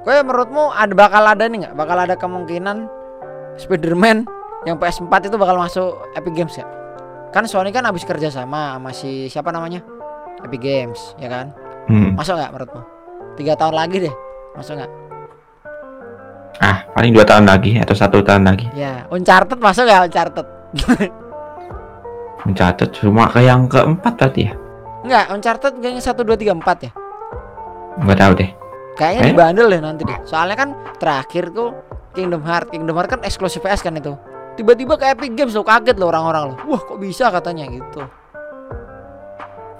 Kowe menurutmu ada bakal ada nih nggak? Bakal ada kemungkinan Spider-Man yang PS4 itu bakal masuk Epic Games ya? Kan Sony kan habis kerja sama sama si siapa namanya? Epic Games, ya kan? Hmm. Masuk nggak menurutmu? Tiga tahun lagi deh, masuk nggak? Ah, paling dua tahun lagi atau satu tahun lagi. Ya, Uncharted masuk nggak Uncharted? Mencatat cuma ke yang keempat berarti ya? Enggak, Uncharted kayaknya satu dua tiga empat ya. Nggak tahu deh. Kayaknya Eh? dibandel deh nanti deh. Soalnya kan terakhir tuh Kingdom Heart, Kingdom Heart kan eksklusif PS kan itu. Tiba-tiba ke Epic Games lo kaget loh orang-orang lo. Wah kok bisa katanya gitu.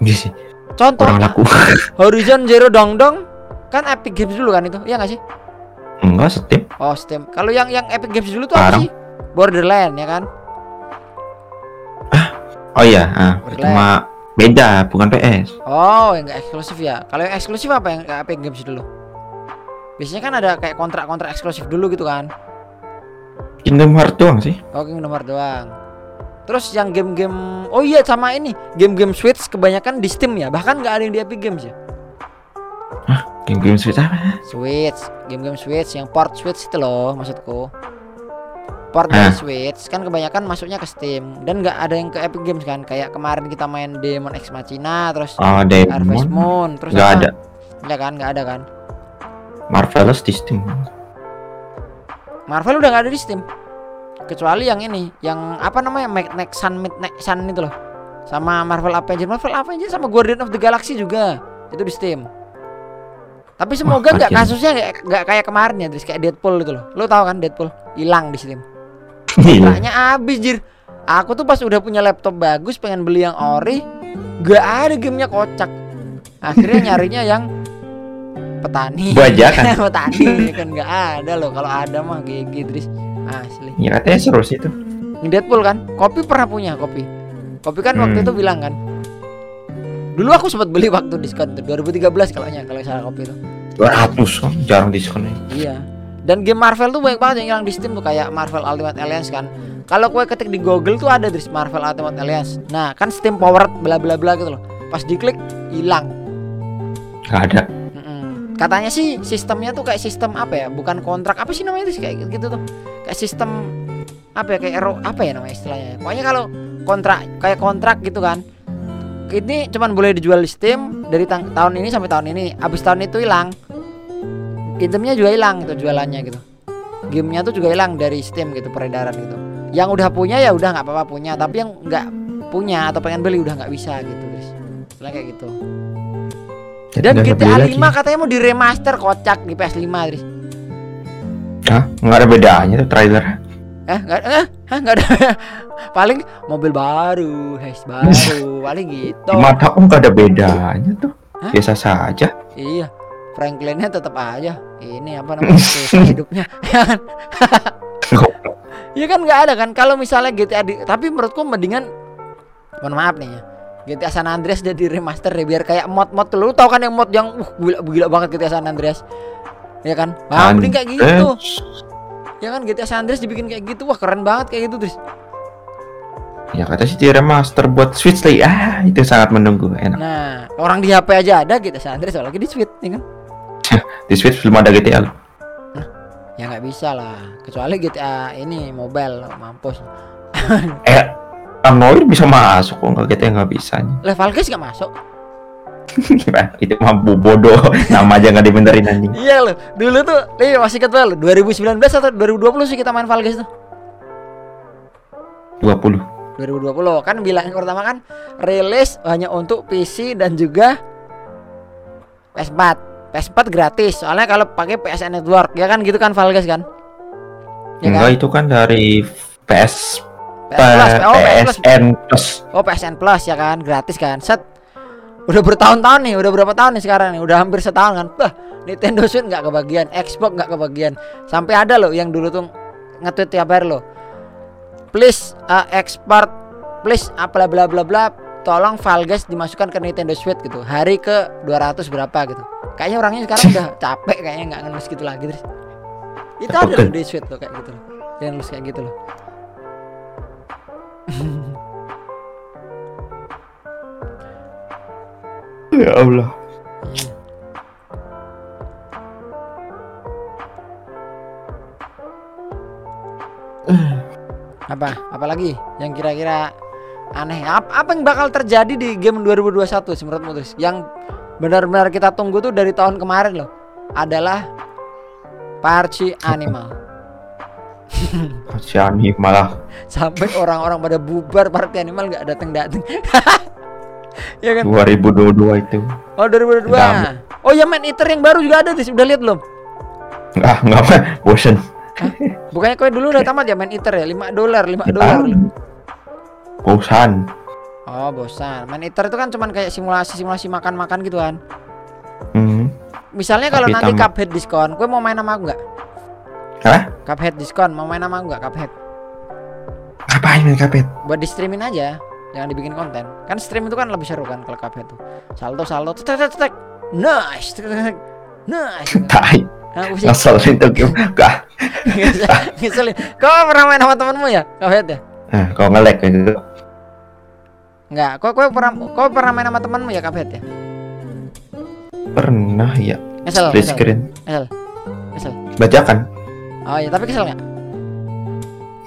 Iya sih. Contoh Kurang laku. Horizon Zero Dawn Dong kan Epic Games dulu kan itu, iya nggak sih? Enggak Steam. Oh Steam. Kalau yang yang Epic Games dulu tuh apa sih? Borderland ya kan? Oh iya, ah, cuma beda, bukan PS. Oh yang nggak eksklusif ya. Kalau yang eksklusif apa yang kayak Epic Games dulu? Biasanya kan ada kayak kontrak-kontrak eksklusif dulu gitu kan? Kingdom Hearts doang sih. Oh Kingdom Hearts doang. Terus yang game-game Oh iya sama ini Game-game Switch kebanyakan di Steam ya Bahkan nggak ada yang di Epic Games ya Game-game Switch apa? Switch Game-game Switch Yang port Switch itu loh maksudku Port dari Ah. Switch Kan kebanyakan masuknya ke Steam. Dan nggak ada yang ke Epic Games kan? Kayak kemarin kita main Demon X Machina Terus Oh, Harvest. Moon Terus Nggak apa? ada. Nggak kan? Nggak ada kan? Marvelous di Steam. Marvel udah nggak ada di Steam. Kecuali yang ini yang apa namanya? Magnetic Sun Midnight Sun itu loh. Sama Marvel Avengers. Marvel Avengers sama Guardian of the Galaxy juga. Itu di Steam. Tapi semoga nggak kasusnya nggak kayak kemarin ya Dris. Kayak Deadpool itu loh. Lo tau kan Deadpool? Hilang di Steam Kontraknya habis jir. Aku tuh pas udah punya laptop bagus pengen beli yang ori nggak ada gamenya kocak. Akhirnya nyarinya yang petani. Bajakan. petani kan nggak ada loh. Kalau ada mah GG Dris asli. Ya katanya seru sih itu. Deadpool kan? Kopi pernah punya kopi. Kopi kan waktu Hmm. itu bilang kan? Dulu aku sempat beli waktu diskon tuh 2013 kalau kalau salah kopi itu. 200 kan jarang diskonnya. iya dan game Marvel tuh banyak banget yang hilang di Steam tuh kayak Marvel Ultimate Alliance kan kalau kue ketik di Google tuh ada Dris Marvel Ultimate Alliance nah kan Steam powered bla bla bla gitu loh pas diklik hilang Nggak ada. Katanya sih sistemnya tuh kayak sistem apa ya? Bukan kontrak apa sih namanya itu kayak gitu tuh. Kayak sistem apa ya kayak ero apa ya namanya istilahnya. Pokoknya kalau kontrak kayak kontrak gitu kan. Ini cuman boleh dijual di Steam dari tahun ini sampai tahun ini. Abis tahun itu hilang. Itemnya juga hilang gitu jualannya gitu. Gamenya tuh juga hilang dari Steam gitu peredaran gitu. Yang udah punya ya udah nggak apa-apa punya, tapi yang nggak punya atau pengen beli udah nggak bisa gitu guys. Istilahnya kayak gitu. Jadi Dan nggak GTA beli 5 lagi. katanya mau diremaster kocak di PS5, Dris. Hah? Nggak ada bedanya tuh trailer. Eh, enggak eh, hah, nggak ada. Paling mobil baru, hash baru, paling gitu. Mata om nggak ada bedanya tuh. Hah? Biasa saja. Iya. Franklinnya tetap aja. Ini apa namanya? hidupnya. Ya kan? Iya kan nggak ada kan kalau misalnya GTA di, tapi menurutku mendingan mohon maaf nih ya. GTA San Andreas jadi remaster deh biar kayak mod-mod lu tau kan yang mod yang uh gila, gila banget GTA San Andreas. Ya kan? Wah, mending kayak gitu. Ya kan GTA San Andreas dibikin kayak gitu. Wah, keren banget kayak gitu, Tris. Ya kata sih di remaster buat Switch lagi. Ah, itu sangat menunggu. Enak. Nah, orang di HP aja ada GTA San Andreas apalagi di Switch, ya kan? Di Switch belum ada GTA. loh. Ya nggak bisa lah. Kecuali GTA ini mobile mampus. Eh, Android bisa masuk kok nggak GTA nggak bisa. Level guys nggak masuk. itu mah bu- bodoh. Nama aja nggak dibenerin anjing. Iya loh. Dulu tuh, nih masih loh, 2019 atau 2020 sih kita main Fall Guys tuh. 20. 2020 kan bilang yang pertama kan rilis hanya untuk PC dan juga PS4. PS4 gratis. Soalnya kalau pakai PSN Network ya kan gitu kan Fall Guys kan? Ya Enggak kan? itu kan dari PS PS Plus, oh. PSN Plus. Oh PSN Plus ya kan gratis kan set udah bertahun-tahun nih udah berapa tahun nih sekarang nih udah hampir setahun kan bah Nintendo Switch nggak kebagian Xbox nggak kebagian sampai ada loh yang dulu tuh nge-tweet tiap hari loh please uh, export please uh, bla bla bla bla tolong file guys dimasukkan ke Nintendo Switch gitu hari ke 200 berapa gitu kayaknya orangnya sekarang udah capek kayaknya nggak ngenes gitu lagi terus itu aja loh di sweet loh kayak gitu loh. Yang ngenes kayak gitu loh. Ya Allah. Hmm. Apa? Apalagi yang kira-kira aneh? Apa, apa yang bakal terjadi di game 2021 sih menurutmu terus yang benar-benar kita tunggu tuh dari tahun kemarin loh. Adalah Parci Animal. Si Ani malah Sampai orang-orang pada bubar Parci Animal nggak datang-datang. ya kan? 2022 itu. Oh 2022. Dam- Oh ya Man Eater yang baru juga ada Tris. Udah lihat belum? Ah, nggak apa, bosen. Bukannya kowe dulu udah tamat ya Man Eater ya? 5 dolar, 5 dolar. Bosan. Oh bosan. Man Eater itu kan cuman kayak simulasi-simulasi makan-makan gitu kan. Hmm. Misalnya kalau nanti. Cuphead diskon, gue mau main sama aku nggak? Hah? Cuphead diskon, mau main sama aku nggak Cuphead? Ngapain main kapet? Buat di streamin aja, jangan dibikin konten. Kan stream itu kan lebih seru kan kalau Cuphead tuh. Salto salto, tek tek tek, nice, tek, nice. Tai, Nah, pusing. ngeselin tuh game. Gak. Ngeselin. Kau pernah main sama temenmu ya? Cuphead ya? Nah, kalau nge-lag gitu. Enggak, kau kau pernah kau pernah main sama temenmu ya Cuphead ya? Pernah ya. Kesel, Split kesel, screen. kesel, kesel. Bajakan. Oh iya, tapi kesel nggak?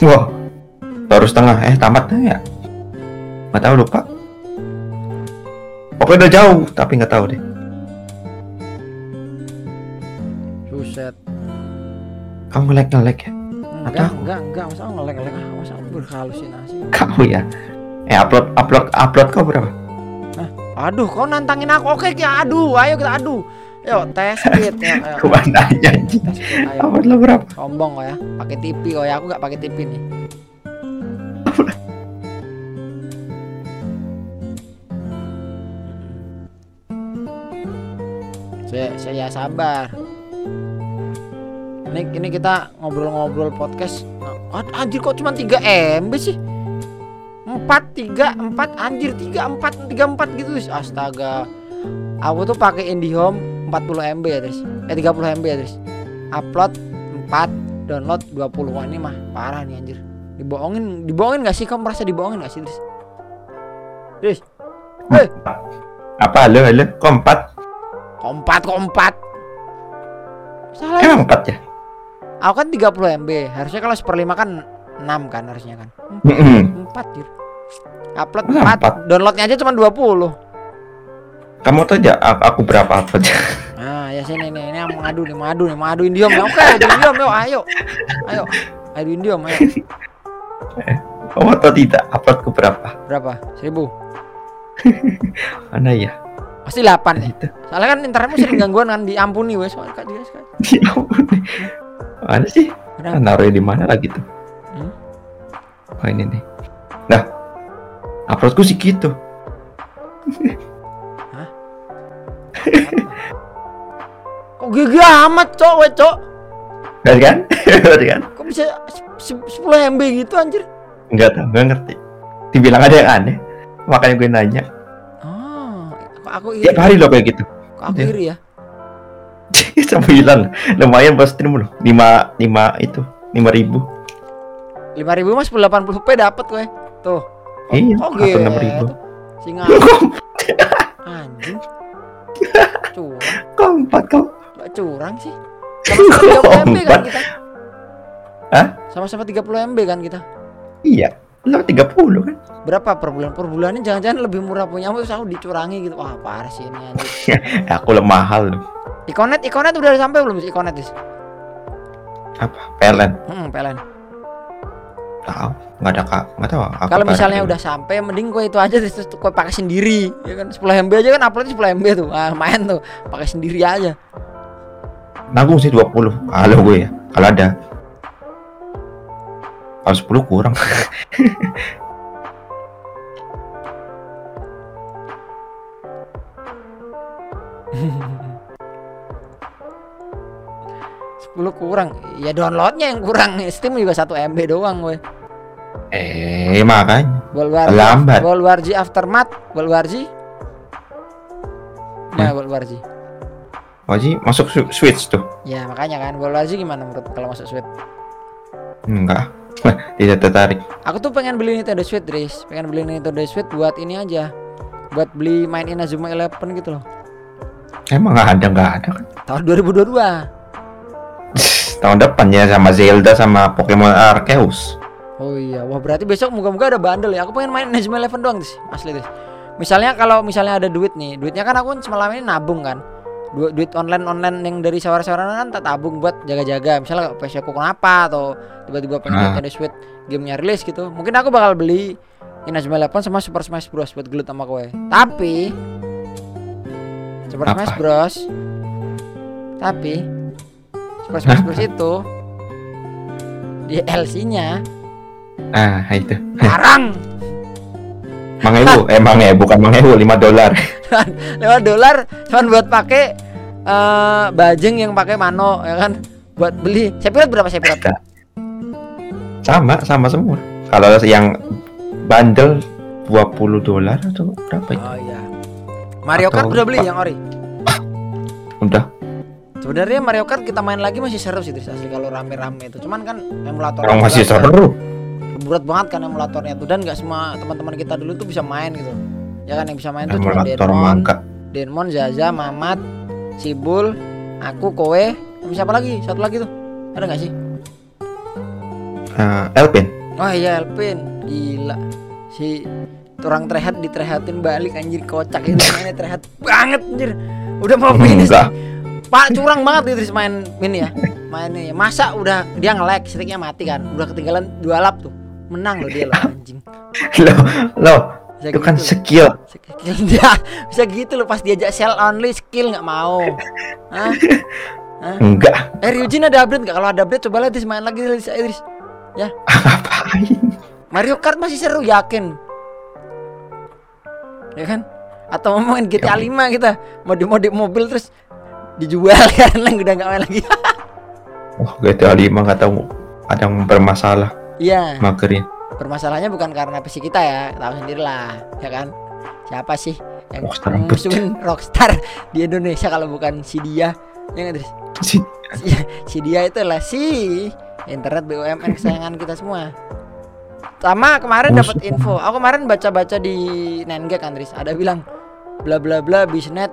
Wah. Baru setengah. Eh, tamatnya ya. Nggak tahu lupa. Pokoknya udah jauh, tapi nggak tahu deh. Buset. Kamu nge-lag nge-lag ya? Enggak, enggak, enggak, masa ngelek ngelek ah, masa berhalusinasi. Kamu ya. Eh, upload upload upload kau berapa? Aduh, kau nantangin aku. Oke, kita adu. Ayo kita adu. Yuk, tes speed. Ayo. Kau anjing. Tes speed, ayo. Upload lo berapa? Sombong kok ya. Pakai TV kok ya. Aku nggak pakai TV nih. Saya, saya sabar. Ini ini kita ngobrol-ngobrol podcast. Anjir kok cuma 3 MB sih? 4 3 4 anjir 3 4 3 4 gitu. Astaga. Aku tuh pakai IndiHome 40 MB ya, Tris. Eh 30 MB ya, Tris. Upload 4, download 20. Wah, ini mah parah nih anjir. Dibohongin, dibohongin gak sih? Kamu merasa dibohongin gak sih, Tris? Tris, Eh. Apa halo halo? Empat? kompat kompat. Salah ya? Emang empat ya? Aku kan 30 MB. Harusnya kalau seperlima kan 6 kan harusnya kan. Mm-mm. 4 jir. Upload Masa 4, empat? downloadnya aja cuma 20. Kamu tahu aja aku berapa upload? Nah, ya sini nih, ini mengadu nih, mengadu nih, mengadu Indiom ya. Oke, adu Indiom yuk, ayo. Ayo. Adu Indiom, ayo. Kamu tahu tidak upload ke berapa? Berapa? 1000. Mana ya? Pasti 8 ya. Itu. Soalnya kan internetmu sering gangguan kan diampuni wes. Soalnya Kak Dias kan. Ya ampun. Mana sih? Berapa? Naruh di mana lagi tuh? Oh ini nih. Nah, uploadku sih gitu. Kok gigi amat, Cok, we, Cok? Benar kan? Benar kan? Kok bisa se- se- 10 MB gitu anjir? Enggak tahu, enggak ngerti. Dibilang ada yang aneh. Makanya gue nanya. Oh, aku iri. Tiap hari loh kayak gitu. Kok aku Iya. iri ya? Sampai hilang. Lumayan buat stream loh. 5 5 itu. 5000. 5000 mas 1080p dapat gue. Tuh. Iya, Oh, gitu. 6000. Singa anjing. Curang, Keempat kau. Mbak curang sih. Sama-sama 30 MB kan Empat. kita. Hah? Sama-sama 30 MB kan kita. Iya. Lo 30 kan? Berapa per bulan? Per bulannya jangan-jangan lebih murah punya terus aku dicurangi gitu. Wah, parah sih ini aku lah mahal loh. Ikonet, Ikonet udah sampai belum sih Ikonet, Is? Apa? PLN. Hmm, PLN. Tahu. Enggak ada kak. Enggak tahu. aku Kalau misalnya udah sampai mending gue itu aja terus gue pakai sendiri. Ya kan 10 MB aja kan uploadnya 10 MB tuh. Ah, main tuh. Pakai sendiri aja. nanggung sih 20 kalau gue ya kalau ada kalau 10 kurang 10 kurang. Ya downloadnya yang kurang. Steam juga 1 MB doang gue. Eh makanya Bolwarji, Lambat. Bolwarji Aftermath, Bolwarji. Nah, Ya. Bolwarji. Wajib masuk su- switch tuh Ya, makanya kan Bolwarji gimana menurut kalau masuk Switch? enggak tidak tertarik Aku tuh pengen beli Nintendo Switch, Dris. Pengen beli Nintendo Switch buat ini aja. Buat beli main Inazuma Eleven gitu loh. emang nggak ada nggak ada kan Tahun 2022. tahun depan ya sama Zelda sama Pokemon Arceus Oh iya, wah berarti besok moga-moga ada bandel ya. Aku pengen main Najma Eleven doang sih, asli deh. Misalnya kalau misalnya ada duit nih, duitnya kan aku semalam ini nabung kan. Du- duit online online yang dari sawar-sawaran kan tak tabung buat jaga-jaga. Misalnya PC aku kenapa atau tiba-tiba pengen Ah. Nintendo Switch gamenya rilis gitu. Mungkin aku bakal beli Inazuma Eleven sama Super Smash Bros buat gelut sama kowe. Tapi Super Apa? Smash Bros. Tapi Super Smash Bros itu DLC-nya Ah, itu. larang. Mangewu, eh mangewu bukan mangewu 5 dolar. 5 dolar cuman buat pakai eh bajeng yang pakai mano ya kan buat beli Sephiroth berapa Sephiroth? Sama, sama semua. Kalau yang bundle 20 dolar atau berapa itu? Oh iya Mario Kart udah beli yang ori Udah. sebenarnya Mario Kart kita main lagi masih seru sih Tris, asli kalau rame-rame itu cuman kan emulator masih seru. Berat banget kan emulatornya tuh. Dan nggak semua teman-teman kita dulu tuh bisa main gitu. Ya kan yang bisa main tuh cuma Denmon. Denmon, Zaza, Mamat, Cibul, aku, Kowe, siapa lagi? Satu lagi tuh. Ada nggak sih? Eh, Elpin. Oh iya Elpin. Gila. Si Turang trehat ditrehatin balik anjir kocak itu mainnya trehat banget anjir. Udah mau finish. Enggak. Pak curang banget Idris main ini ya. Main ini Masa udah dia nge-lag sticknya mati kan. Udah ketinggalan dua lap tuh Menang loh dia loh anjing Loh, loh, Bisa itu kan gitu. skill. Skill dia Bisa gitu loh pas diajak sell only skill nggak mau Hah? Enggak. Eh Ryujin ada update nggak? Kalau ada update coba Idris main lagi Idris, Idris. Ngapain? Mario Kart masih seru yakin ya kan atau mau main GTA 5 kita mode-mode mobil terus dijual karena udah nggak main lagi Oh, GTA 5 nggak tahu ada yang bermasalah iya. Magerin. permasalahannya bukan karena PC kita ya tahu sendiri lah ya kan? Siapa sih yang Rockstar musuhin Rockstar di Indonesia kalau bukan si dia? Ya nggak? Si, si, si dia itu lah si internet BUMN kesayangan kita semua. Sama kemarin dapat info. Aku kemarin baca-baca di Nengge kan Dris ada bilang bla bla bla bisnet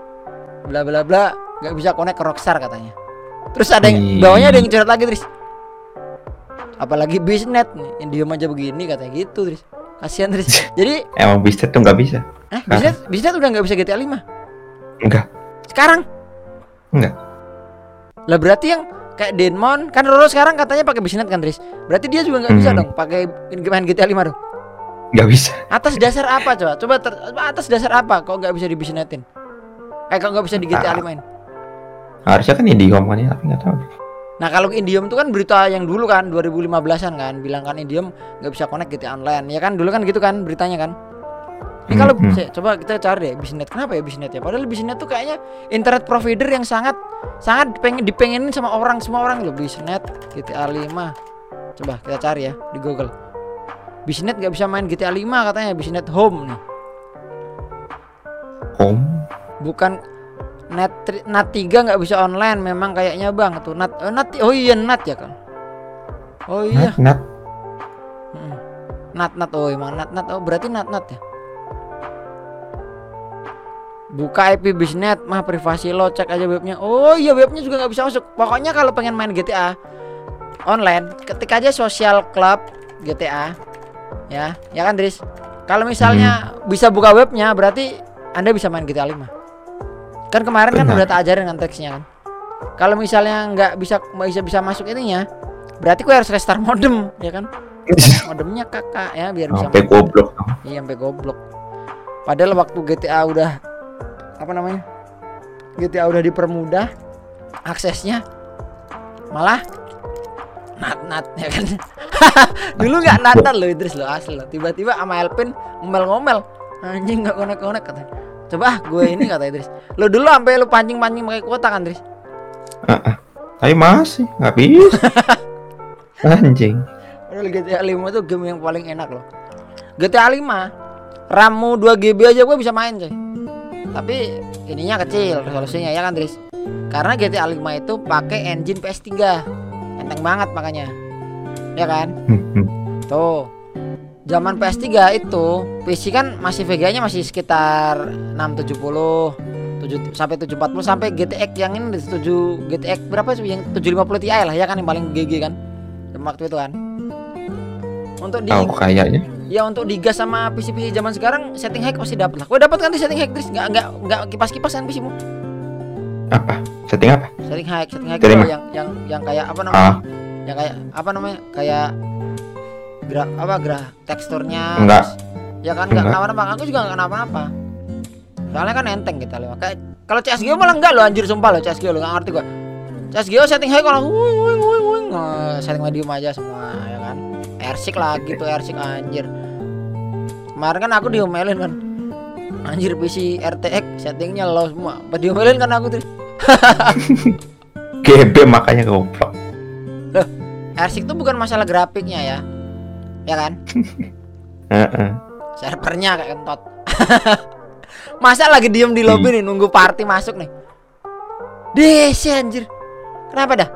bla bla bla nggak bisa connect ke Rockstar katanya. Terus ada yang bawahnya ada yang curhat lagi Dris apalagi bisnet nih yang diem aja begini katanya gitu Dris kasihan Dris jadi emang bisnet tuh nggak bisa. eh bisnet bisnet udah nggak bisa GTA 5 Enggak. sekarang Enggak. lah berarti yang kayak Denmon kan Roro sekarang katanya pakai bisnet kan Tris berarti dia juga nggak bisa Hmm. dong pakai main GTA 5 dong Nggak bisa. atas dasar apa coba coba ter- atas dasar apa kok nggak bisa dibisnetin eh kok nggak bisa di GTA 5 in Harusnya kan Indihome kan ya, tapi nggak tahu. Nah kalau Indium itu kan berita yang dulu kan 2015an kan bilang kan Indium nggak bisa connect GTA online. Ya kan dulu kan gitu kan beritanya kan. Ini kalau Hmm, hmm. coba kita cari deh bisnet kenapa ya bisnet ya? Padahal bisnet tuh kayaknya internet provider yang sangat sangat pengen dipengenin sama orang semua orang loh. Bisnet GTA 5 coba kita cari ya di Google. Bisnet nggak bisa main GTA 5 katanya bisnet home nih. Home. bukan net tri- nat 3 nggak bisa online memang kayaknya bang tuh. Nat oh, nat oh iya nat ya kan oh iya. Nat, nat. Mm. nat nat oh emang nat nat. Oh berarti nat nat ya? Buka IP bisnet mah privasi lo cek aja webnya. Oh iya webnya juga nggak bisa masuk. Pokoknya kalau pengen main GTA online ketik aja social club GTA ya ya kan Dris? Kalau misalnya bisa buka webnya berarti anda bisa main GTA 5 kan kemarin kan Benar. udah tak ajarin kan teksnya kan kalau misalnya nggak bisa bisa bisa masuk ininya berarti gue harus restart modem ya kan modemnya kakak ya biar bisa Sampai goblok. Iya sampai goblok. Padahal waktu GTA udah apa namanya? GTA udah dipermudah aksesnya malah nat nat ya kan. Dulu nggak nat nat lo Idris lo asli lo. Tiba-tiba sama Elpin ngomel-ngomel anjing nggak konek konek kata. Coba ah, gue ini kata Idris. Lo dulu sampai lo pancing-pancing pakai kuota kan Idris? Tapi masih nggak bisa. Anjing. Padahal GTA 5 itu game yang paling enak loh. GTA 5 RAMmu 2 GB aja gue bisa main coy. Tapi ininya kecil resolusinya ya kan Tris. Karena GTA 5 itu pakai engine PS3. Enteng banget makanya. Ya kan? Hmm, Tuh. Zaman PS3 itu PC kan masih VGA-nya masih sekitar 670 7 sampai 740 sampai GTX yang ini 7 GTX berapa sih yang 750 Ti lah ya kan yang paling GG kan Waktu itu kan untuk di Tahu kayaknya. ya untuk digas sama PC-PC zaman sekarang setting hack pasti dapat lah. Gue dapat kan di setting hack Tris? Nggak nggak nggak kipas-kipas kan PC-mu? Apa? Setting apa? Setting hack, setting hack yang yang yang kayak apa namanya? Ah, Yang kayak apa namanya? Kayak gerak apa gerak teksturnya Enggak. terus- ya kan nggak Enggak. kenapa-napa aku juga nggak kenapa-napa. Soalnya kan enteng kita lewat kayak kalau CSGO malah enggak lo anjir sumpah lo CSGO lo nggak ngerti gua. CSGO setting high kalau wuing wuing wuing wuing Eh, setting medium aja semua ya kan. Airsick lagi tuh airsick anjir. Kemarin kan aku diomelin kan. Anjir PC RTX settingnya low semua. Pas diomelin kan aku tuh GB makanya goblok. airsick tuh bukan masalah grafiknya ya ya kan? Heeh. servernya kayak kentot. Masa lagi diem di lobby nih nunggu party masuk nih? DC anjir. Kenapa dah?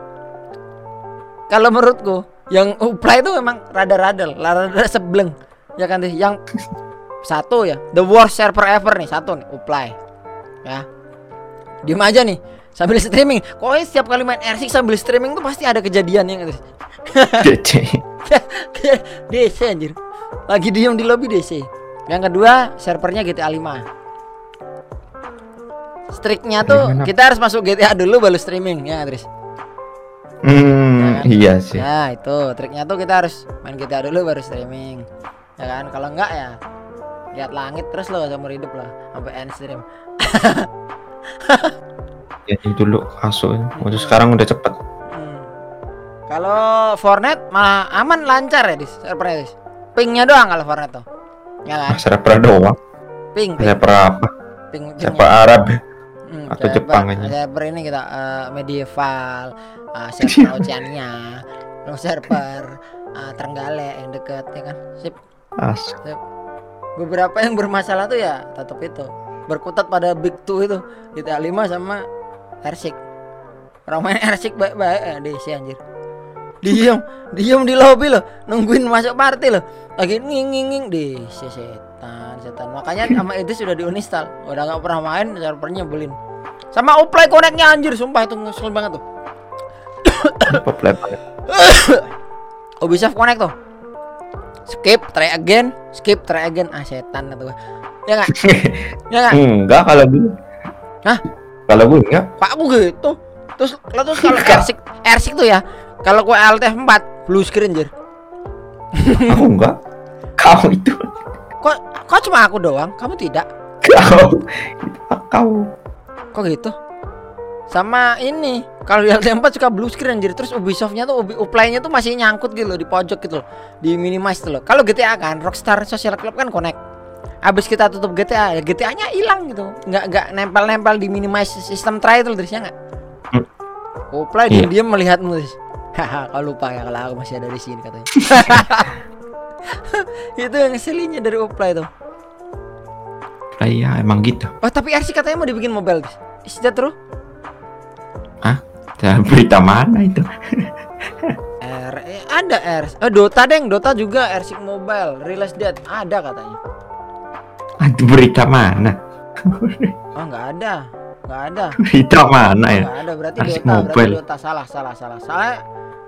Kalau menurutku yang uplay itu memang rada-rada lah, rada sebleng. Ya kan deh yang satu ya the worst server ever nih satu nih uplay. Ya. Diem aja nih sambil streaming. Pokoknya setiap kali main R6 sambil streaming tuh pasti ada kejadian yang DC. DC anjir lagi diem di lobby DC yang kedua servernya GTA 5 striknya tuh Gimana? kita harus masuk GTA dulu baru streaming ya Tris Hmm, iya sih. ya itu triknya tuh kita harus main GTA dulu baru streaming ya kan kalau enggak ya lihat langit terus lo seumur hidup lah sampai end stream Jadi dulu masuk. Waktu sekarang udah cepet. Kalau Fortnite malah aman lancar ya dis servernya dis pingnya doang kalau Fortnite tuh ya kan Server doang. ping ping Server apa? ping Server Arab. Hmm, Atau server- Jepang aja. Server ini kita eh, medieval, eh, server Oceania, terus server eh, Trenggalek yang deket ya kan. Sip. As. Beberapa yang bermasalah tuh ya tetap itu berkutat pada Big Two itu GTA 5 sama Ersik. Orang main Ersik baik-baik eh DC anjir. Diem, diem di lobby loh, nungguin masuk party loh. Lagi nging nging nging DC setan, setan. Makanya sama itu sudah diuninstall. Udah nggak pernah main, servernya nyebelin. Sama Uplay connect-nya anjir, sumpah itu ngeselin banget tuh. Populer banget. Ubisoft connect tuh. Skip, try again, skip, try again. Ah setan itu. Ya nggak? Ya nggak? Enggak kalau gue. Hah? Kalau gue enggak. Pak aku gitu. Terus lo terus kalau. Ersik, Ersik tuh ya. Kalau gua LTF 4 blue screen anjir. Aku enggak. Kau itu. Kok kok cuma aku doang? Kamu tidak? Kau. Kau. Kok gitu? Sama ini, kalau di LTF 4 suka blue screen anjir. Terus Ubisoftnya tuh Ubi, Uplay-nya tuh masih nyangkut gitu loh di pojok gitu loh. Di minimize tuh loh. Kalau GTA kan Rockstar Social Club kan connect. Abis kita tutup GTA, ya GTA-nya hilang gitu. Nggak nggak nempel-nempel di minimize sistem try itu terusnya nggak? Hmm. Uplay Iya. diam-diam melihatmu. Tris. Haha, kau lupa ya kalau aku masih ada di sini katanya. itu yang ngeselinnya dari Uplay tuh. Lah iya emang gitu. Oh tapi RC katanya mau dibikin mobile. Tris. Is that true? Dan berita mana itu? R eh, ada R oh, Dota deng Dota juga R6 Mobile Release date ada katanya Aduh berita mana? oh nggak ada nggak ada Berita mana ya? nggak ada berarti R6 Dota berarti Mobile. Dota salah salah salah salah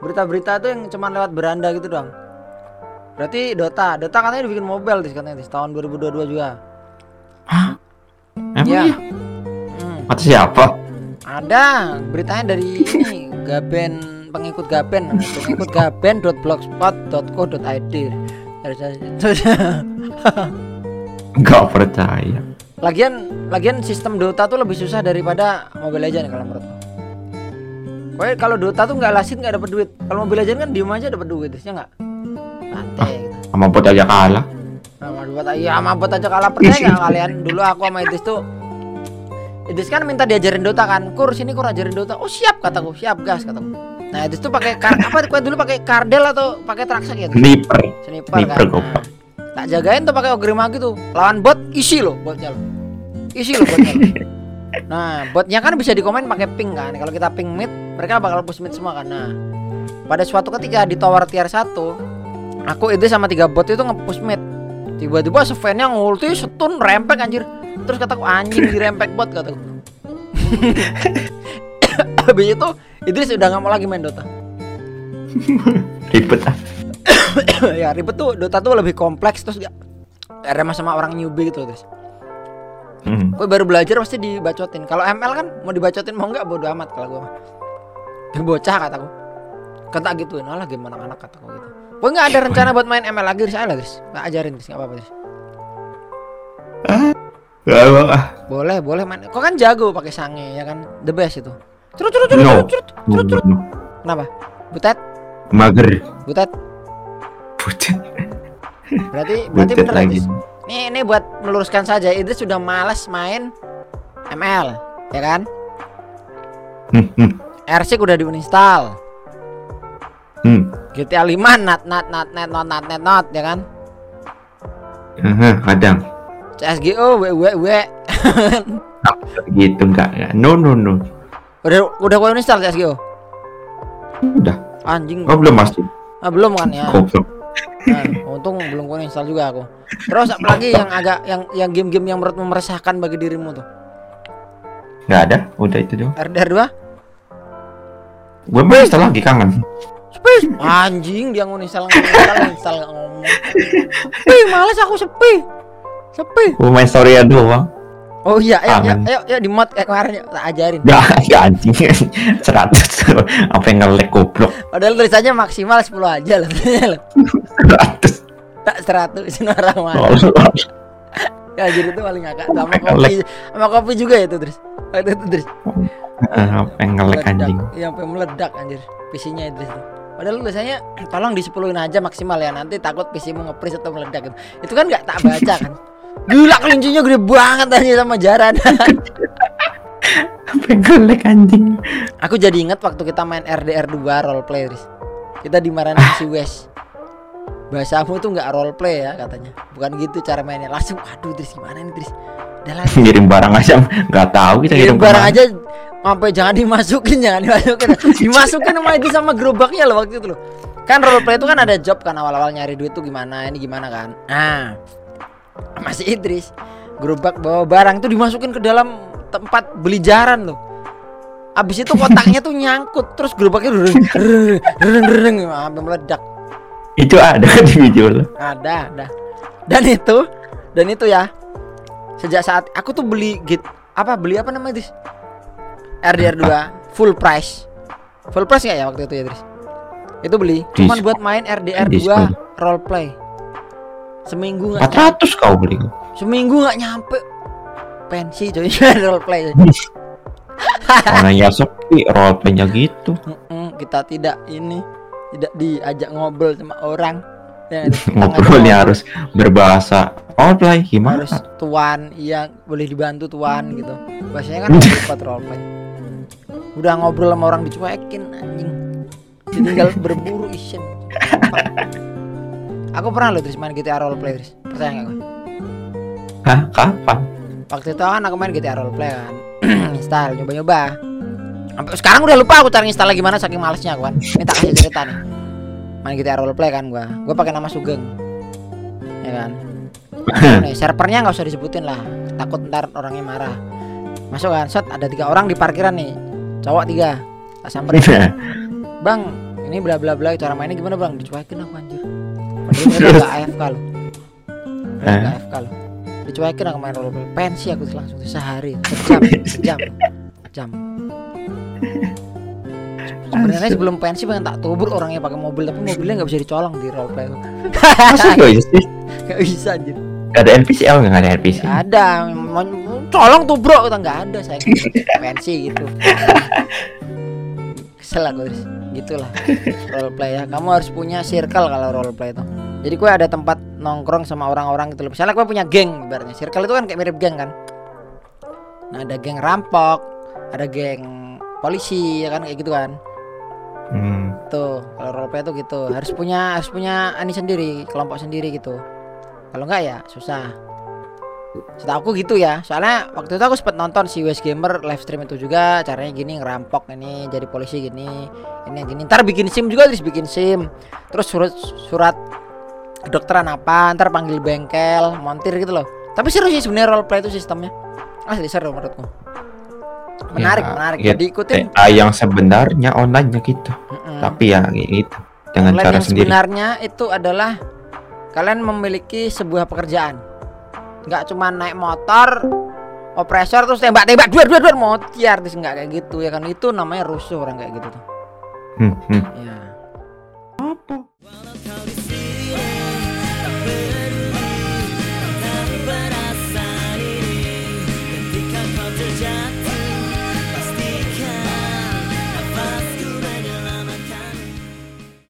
berita-berita tuh yang cuman lewat beranda gitu doang berarti Dota Dota katanya dibikin mobile Tis, katanya Tis. tahun 2022 juga Emang Ya. iya? hmm. Mata siapa? ada beritanya dari ini Gaben pengikut Gaben pengikut gaben.blogspot.co.id Enggak percaya. Lagian lagian sistem Dota tuh lebih susah daripada Mobile Legends kalau menurutku. Pokoknya kalau Dota tuh nggak lasit nggak dapat duit. Kalau Mobile Legends kan diem aja dapat duit, ya nggak? Santai gitu. Sama bot aja kalah. Sama buat iya sama buat aja kalah percaya nggak kalian? Dulu aku sama Idris tuh Idris kan minta diajarin Dota kan. Kur sini kur ajarin Dota. Oh siap kataku, siap gas kataku. Nah Idris tuh pakai kar apa? Kau dulu pakai kardel atau pakai traksak ya? Sniper. Sniper, Sniper, kan. Nah, tak jagain tuh pakai ogre magi tuh. Lawan bot isi loh botnya loh. Isi loh botnya. loh. Nah, botnya kan bisa dikomen pakai ping kan. Kalau kita ping mid, mereka bakal push mid semua kan. Nah, pada suatu ketika di tower tier 1, aku itu sama tiga bot itu nge-push mid. Tiba-tiba Sven-nya ngulti setun rempek anjir. Terus kataku anjing di rempek bot kataku. Habis itu Idris udah nggak mau lagi main Dota. Ribet ah. ya ribet tuh Dota tuh lebih kompleks terus gak sama orang newbie gitu terus Hmm. gue baru belajar pasti dibacotin. Kalau ML kan mau dibacotin mau nggak bodo amat kalau gue mah. Bocah kataku kata gitu nah lah game anak-anak kataku gitu. Gue nggak ada rencana buat main ML lagi saya lah guys nggak ajarin guys nggak apa-apa guys Gak apa boleh boleh main. Kok kan jago pakai sange ya kan? The best itu. Curut curut curut No. curut curut curut No. kenapa? Butet? Mager. butet? Butet. berarti berarti Butet bener lagi. guys Nih, ini buat meluruskan saja, Idris sudah malas main ML, ya kan? Hmm, hmm, RC udah diuninstall. hmm. GTA 5 nat nat nat net not nat net not, ya kan? Aha, kadang CSGO w w w. gitu enggak ya. No no no. udah udah gua uninstall CSGO. Udah. Anjing. Oh belum masuk. Ah, belum kan ya? Goblok. Nah, untung belum gua install juga aku. Terus apalagi yang agak yang yang game-game yang menurutmu meresahkan bagi dirimu tuh? Nggak ada. Udah itu doang. RDR 2? Gue mau install lagi kangen. Sepi. Anjing dia nguninstall nguninstall install nggak ngomong. Sepi, males aku sepi. Sepi. Gue main story doang. Oh iya, ayo, ayo, ayo, ayo di mod kayak kemarin tak ajarin. Nggak ya anjing. Seratus. Apa yang ngelek goblok. Padahal tulisannya maksimal 10 aja loh. Seratus. tak 100 ini orang mana. Ya jadi itu paling ngakak sama kopi sama kopi juga ya itu terus. Itu, itu terus. Apa yang ngelek anjing. Sampai meledak anjir PC-nya tuh. Padahal tulisannya tolong di 10 aja maksimal ya nanti takut PC-mu nge-freeze atau meledak gitu. Itu kan nggak tak baca kan. Gila kelincinya gede banget aja sama jaran. Apa yang ngelek anjing. Aku jadi inget waktu kita main RDR 2 roleplay Riz. Kita dimarahin si Wes. Bahasamu tuh nggak roleplay ya katanya. Bukan gitu cara mainnya. Langsung aduh Tris gimana nih Tris? Udah. Ngirim barang aja nggak tahu kita ngirim barang ke mana. aja sampai jangan dimasukin jangan dimasukin dimasukin sama itu sama gerobaknya loh waktu itu loh kan roleplay itu kan ada job kan awal-awal nyari duit tuh gimana ini gimana kan nah masih Idris gerobak bawa barang tuh dimasukin ke dalam tempat beli jaran loh abis itu kotaknya tuh nyangkut terus gerobaknya reng reng reng meledak Itu ada di video lo. ada ada. Dan itu dan itu ya. Sejak saat aku tuh beli git apa beli apa namanya Idris RDR 2 full price. Full price nggak ya waktu itu ya Idris itu beli cuman Diskon. buat main RDR 2 Diskon. roleplay seminggu nggak nyampe, 400 kau beli. seminggu nggak nyampe. Pensi coy roleplay Mana ya sepi roleplaynya gitu. Mm-mm, kita tidak ini tidak diajak ngobrol sama orang. Ya, Ngobrolnya ngobrol. harus berbahasa roleplay gimana? harus tuan iya boleh dibantu tuan gitu. Bahasanya kan cepat roleplay. Udah ngobrol sama orang dicuekin anjing. Tinggal berburu isin aku pernah loh terus main GTA roleplay terus percaya nggak gue Hah, kapan? waktu itu kan aku main GTA roleplay kan. Install nyoba-nyoba sampai sekarang udah lupa aku cara install gimana saking malesnya aku kan. Ini tak kasih cerita nih. Main GTA roleplay kan gua. Gua pakai nama Sugeng. Ya kan? Nih servernya nggak usah disebutin lah. Takut ntar orangnya marah. Masuk kan? Set ada tiga orang di parkiran nih. Cowok tiga. Tak samperin. Bang ini bla bla bla cara mainnya gimana bang? Dicuekin aku anjir. Padahal mereka nggak AFK loh. Mereka Eh? AFK loh. Dicuekin aku main roleplay. Pensi aku langsung sehari. Sejam. Sejam jam. Sebenarnya sebelum pensi pengen tak tubur orangnya pakai mobil tapi mobilnya nggak bisa dicolong di roleplay itu. Masa gak bisa sih? nggak bisa anjir. Gak ada NPC, oh gak ada NPC. Nggak ada. Mau colong tuh bro. Kita nggak ada saya. Pensi gitu. Kesel aku terus gitulah. Roleplay ya. Kamu harus punya circle kalau roleplay itu. Jadi gue ada tempat nongkrong sama orang-orang gitu loh. Misalnya gue punya geng ibaratnya. Circle itu kan kayak mirip geng kan? Nah ada geng rampok ada geng polisi ya kan? Kayak gitu kan? Hmm. tuh kalau roleplay itu gitu. Harus punya harus punya ani sendiri kelompok sendiri gitu. Kalau enggak ya susah. Setahu aku gitu ya. Soalnya waktu itu aku sempat nonton si West Gamer live stream itu juga. Caranya gini ngerampok ini jadi polisi gini ini gini. Ntar bikin sim juga terus bikin sim. Terus surat surat kedokteran apa ntar panggil bengkel montir gitu loh. Tapi seru sih sebenarnya roleplay itu sistemnya. Asli seru menurutku menarik Ya, menarik ya, jadi ikutin TA yang sebenarnya online-nya gitu. Mm-mm. Tapi ya gitu. dengan online cara yang sendiri. sebenarnya itu adalah kalian memiliki sebuah pekerjaan nggak cuma naik motor opresor terus tembak-tembak dua dua dua mau artis nggak kayak gitu ya kan itu namanya rusuh orang kayak gitu tuh Hmm, hmm. ya